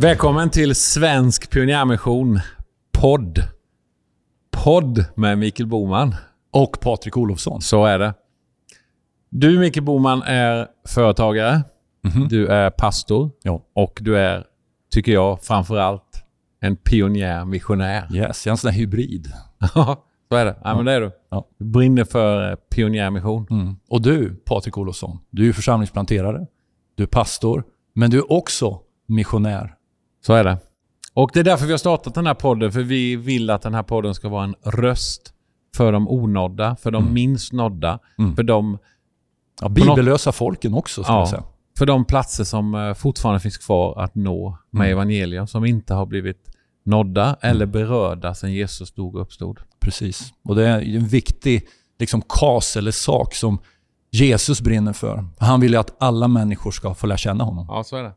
Välkommen till Svensk Pionjärmission podd. Podd med Mikael Boman. Och Patrik Olofsson. Så är det. Du Mikael Boman är företagare. Mhm. Du är pastor. Ja. Och du är, tycker jag, framförallt en pionjär, missionär. Yes, jag är en sån där hybrid. Ja, så är det. Ja, men det är du. Ja. Du brinner för eh, pionjärmission. Mm. Och du, Patrik Olofsson, du är församlingsplanterare, du är pastor, men du är också missionär. Så är det. Och det är därför vi har startat den här podden, för vi vill att den här podden ska vara en röst för de onådda, för de Mm. minst nådda, Mm. för de Ja, bibellösa folken också, ska Ja. jag säga. för de platser som eh, fortfarande finns kvar att nå med Mm. evangelium, som inte har blivit nådda eller berörda sedan Jesus dog och uppstod. Precis. Och det är en viktig liksom, kas eller sak som Jesus brinner för. Han vill ju att alla människor ska få lära känna honom. Ja, så är det.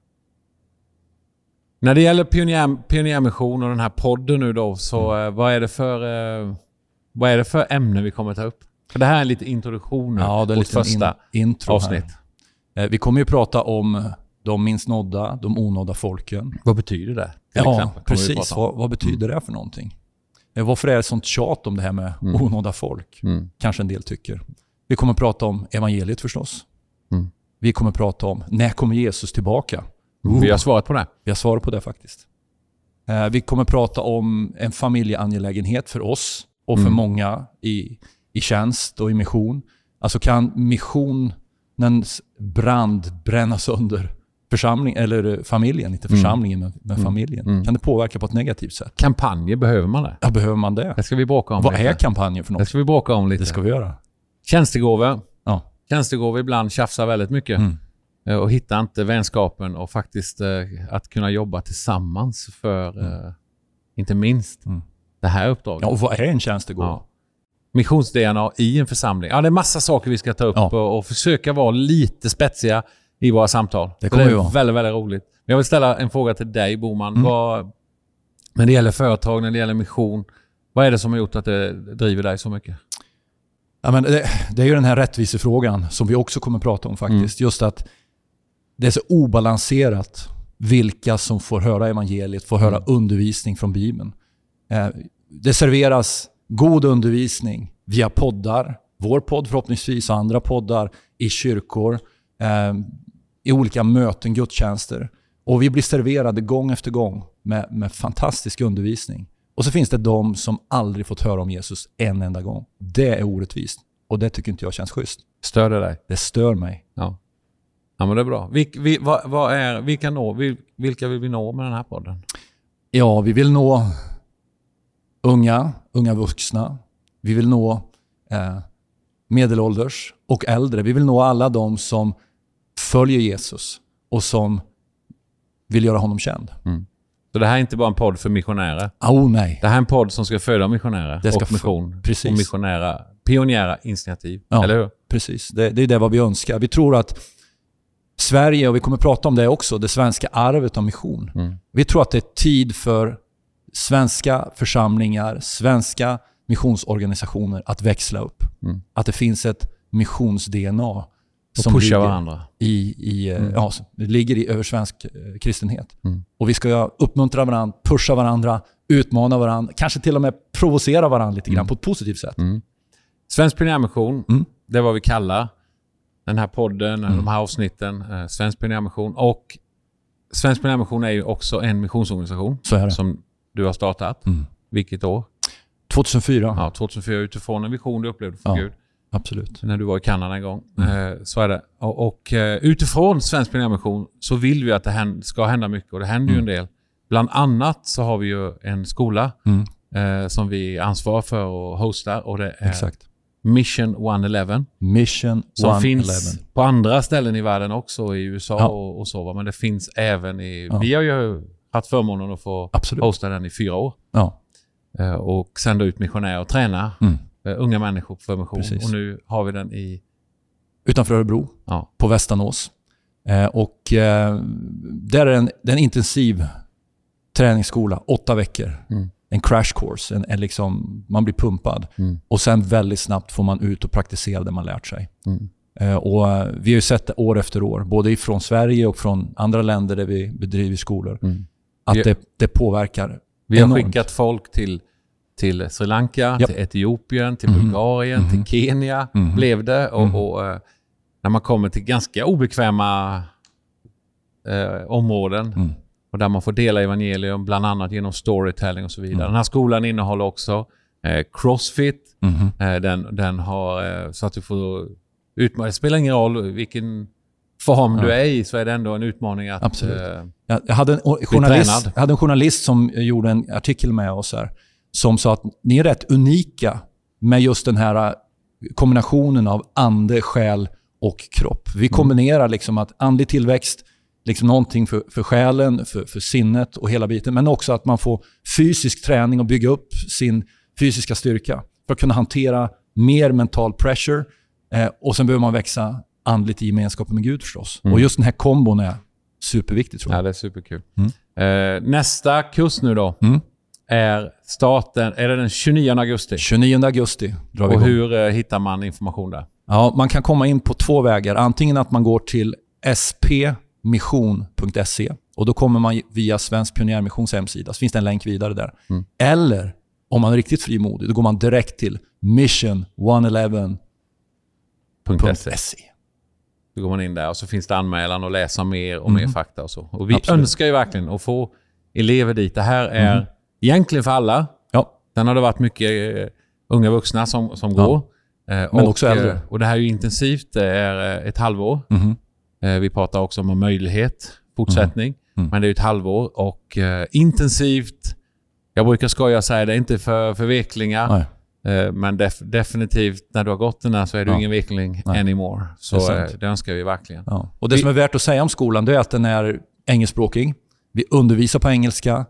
När det gäller pionjär, pionjärmission och den här podden nu då, så Mm. eh, vad, är det för, eh, vad är det för ämne vi kommer ta upp? För det här är en liten introduktion Ja, det är lite en första in, intro avsnitt. Här. Eh, Vi kommer ju prata om de minst nådda, de onådda folken. Vad betyder det? Ja, precis. Vad, vad betyder det för någonting? Varför är det sånt tjat om det här med Mm. onådda folk? Mm. Kanske en del tycker. Vi kommer prata om evangeliet förstås. Mm. Vi kommer prata om när kommer Jesus tillbaka? Vi har svarat på det. Vi har svarat på det faktiskt. Eh, Vi kommer prata om en familjeangelägenhet för oss och för Mm. många i, i tjänst och i mission. Alltså kan missionens brand bränna sönder församling, eller eh, familjen, inte Mm. församlingen men, men Mm. familjen? Mm. Kan det påverka på ett negativt sätt? Kampanjer, behöver man det? Ja, behöver man det? Det ska vi bråka om Vad lite. är kampanjen för Det något? ska vi bråka om lite. Det ska vi göra. Tjänstegåvor. Ja. Tjänstegåvor ibland tjafsar väldigt mycket. Mm. Eh, Och hittar inte vänskapen och faktiskt eh, att kunna jobba tillsammans för, eh, inte minst, Mm. det här uppdraget. Ja, och vad är en tjänstegåva? Ja. Missions-DNA i en församling. Ja, det är massa saker vi ska ta upp Ja. och, och försöka vara lite spetsiga i våra samtal. Det kommer det är vara. väldigt, väldigt roligt. Men jag vill ställa en fråga till dig, Boman. Mm. Vad, när det gäller företag, när det gäller mission, vad är det som har gjort att det driver dig så mycket? Ja, men det, det är ju den här rättvisefrågan som vi också kommer prata om faktiskt. Just att det är så obalanserat vilka som får höra evangeliet, får höra Mm. undervisning från Bibeln. Eh, det serveras god undervisning via poddar, vår podd förhoppningsvis och andra poddar, i kyrkor, eh, i olika möten, gudstjänster. Och vi blir serverade gång efter gång med, med fantastisk undervisning. Och så finns det de som aldrig fått höra om Jesus en enda gång. Det är orättvist. Och det tycker inte jag känns schysst. Stör det dig? Det stör mig. Ja. Ja, men det är bra. Vil, vil, vad, vad är, vilka, nå, vil, vilka vill vi nå med den här podden? Ja, vi vill nå unga, unga vuxna. Vi vill nå eh, medelålders och äldre. Vi vill nå alla de som följer Jesus och som vill göra honom känd. Så det här är inte bara en podd för missionärer. Oh nej. Det här är en podd som ska föda missionärer Det ska och mission. precis. Och missionära, pionjära initiativ. Ja. Eller hur? Precis, det, det är det vad vi önskar. Vi tror att Sverige, och vi kommer prata om det också, det svenska arvet av mission. Mm. Vi tror att det är tid för svenska församlingar, svenska missionsorganisationer att växla upp. Mm. Att det finns ett missions-DNA som pusha ligger varandra. i, i, eh, Mm. ja, ligger i över svensk eh, kristenhet. Mm. Och vi ska uppmuntra varandra, pusha varandra, utmana varandra, kanske till och med provocera varandra lite grann Mm. på ett positivt sätt. Mm. Svensk pionjärmission, Mm. det är vad vi kallar den här podden, Mm. de här avsnitten. Eh, Svensk pionjärmission. Och Svensk pionjärmission är ju också en missionsorganisation som du har startat. Mm. Vilket år? 2004, Ja, 2004 utifrån en vision du upplevde för Ja. Gud. absolut. när du var i Kanada en gång. Mm. Eh, så är det. Och, och eh, utifrån Svensk Pionjärmission så vill vi att det hän- ska hända mycket och det händer ju en Mm. del. Bland annat så har vi ju en skola Mm. eh, som vi ansvarar för och hostar och det är Exakt. Mission 111 Mission som 111. finns på andra ställen i världen också, i USA Ja. och, och så. va. Men det finns även i... Ja. Vi har ju haft förmånen att få Absolut. hosta den i fyra år Ja. eh, och sända ut missionärer och träna Mm. eh, unga människor för mission. Precis. Och nu har vi den i... Utanför Örebro, Ja. på Västanås. Eh, och där är en, det är en intensiv träningsskola, åtta veckor. Mm. En crash course, en, en liksom, man blir pumpad. Mm. Och sen väldigt snabbt får man ut och praktisera det man lärt sig. Mm. Eh, och eh, vi har ju sett det år efter år, både från Sverige och från andra länder där vi bedriver skolor. Mm. att Vi- det, det påverkar Vi har enormt. skickat folk till, till Sri Lanka, Japp. till Etiopien, till Mhm. Bulgarien, till Kenya Mhm. blev det. Och, och, eh, när man kommer till ganska obekväma eh, områden Mm. Och där man får dela evangelium, bland annat genom storytelling och så vidare. Mm. Den här skolan innehåller också eh, crossfit. Mhm. Eh, den, den har eh, så att du får utmana. Det spelar ingen roll vilken form Ja. du är i så är det ändå en utmaning att... Absolut. eh, Jag hade, en journalist, jag hade en journalist som gjorde en artikel med oss här, som sa att ni är rätt unika med just den här eh, kombinationen av ande, själ och kropp. Vi kombinerar liksom att andlig tillväxt, liksom någonting för, för själen, för, för sinnet och hela biten, men också att man får fysisk träning och bygga upp sin fysiska styrka för att kunna hantera mer mental pressure. Eh, och sen behöver man växa andligt i gemenskap med Gud förstås. Mm. Och just den här kombon är superviktig tror jag. Ja, det är superkul. Mm. Eh, nästa kurs nu då Mm. är starten, är det den 29 augusti? 29 augusti drar vi Och igång. hur eh, hittar man information där? Ja, man kan komma in på två vägar. Antingen att man går till spmission.se och då kommer man via Svensk Pionjärmissions hemsida. Så finns det en länk vidare där. Mm. Eller om man är riktigt frimodig, då går man direkt till mission111.se. .se. Då går man in där och så finns det anmälan och läsa mer och mer Mhm. fakta och så. Och vi Absolut. önskar ju verkligen att få elever dit. Det här är Mhm. egentligen för alla. Ja, Sen har det varit mycket eh, unga vuxna som, som Ja. går. Eh, Men och, också äldre. eh, Och det här är ju intensivt. Det är ett halvår. mhm. Eh, Vi pratar också om en möjlighet, fortsättning. Mm. Men det är ett halvår och eh, intensivt. Jag brukar skoja säga det är inte för, för veklingar. Nej. Eh, men def, definitivt när du har gått den här så är du Ja. ingen vekling Nej. anymore. Så Det det, önskar vi verkligen. Ja. Och Det Vi- som är värt att säga om skolan det är att den är engelskspråkig. Vi undervisar på engelska.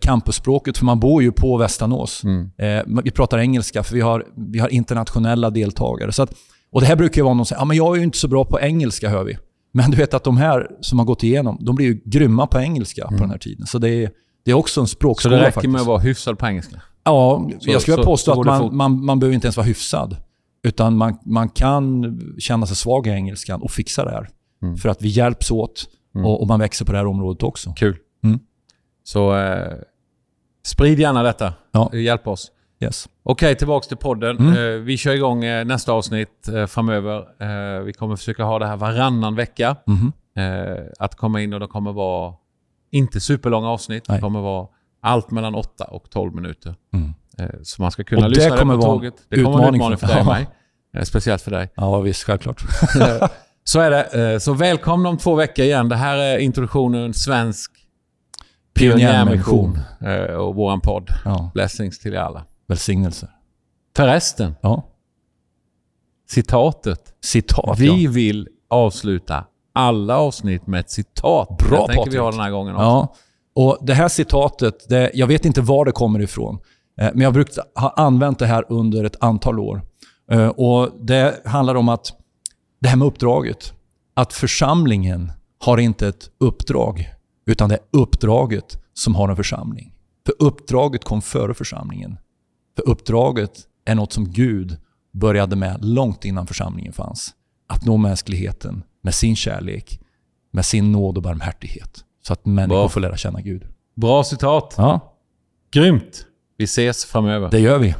Campusspråket, för man bor ju på Västanås. Mm. Eh, vi pratar engelska för vi har, vi har internationella deltagare. Så att, och Det här brukar ju vara någon som säger ja, men jag är ju inte så bra på engelska, hör vi. Men du vet att de här som har gått igenom, de blir ju grymma på engelska på den här tiden. Så det är, det är också en Så språkskola det räcker faktiskt. med att vara hyfsad på engelska? Ja, Så- jag skulle så- påstå så att man, man, man behöver inte ens vara hyfsad. Utan man, man kan känna sig svag i engelskan och fixa det här. Mm. För att vi hjälps åt Mm. och, och man växer på det här området också. Kul. Mm. Så eh, sprid gärna detta. Ja. Hjälp oss. Yes. Okej, tillbaks till podden. Mm. Eh, vi kör igång eh, nästa avsnitt eh, framöver. Vi kommer försöka ha det här varannan vecka. Eh, att komma in och det kommer vara inte superlånga avsnitt. Nej. Det kommer vara allt mellan 8 och 12 minuter. Mm. Så man ska kunna Och det lyssna kommer på vara tåget. Det kommer vara en utmaning för dig och mig. Speciellt för dig. Ja, visst. Självklart. Så är det. Så välkomna om två veckor igen. Det här är introduktionen Svensk Pionjärmission och våran podd. Ja, Blessings till er alla. Välsignelser. Förresten, Ja. citatet. Citat, Vi ja. vill avsluta alla avsnitt med ett citat. Bra, det tänker vi Patrik. ha den här gången också. Ja. Och det här citatet, det, jag vet inte var det kommer ifrån. Eh, men jag har brukt, ha använt det här under ett antal år. Eh, och Det handlar om att det här med uppdraget. Att församlingen har inte ett uppdrag, utan det är uppdraget som har en församling. För uppdraget kom före församlingen. För uppdraget är något som Gud började med långt innan församlingen fanns. Att nå mänskligheten med sin kärlek, med sin nåd och barmhärtighet. Så att människor Bra. får lära känna Gud. Bra citat. Ja, Grymt. Vi ses framöver. det gör vi.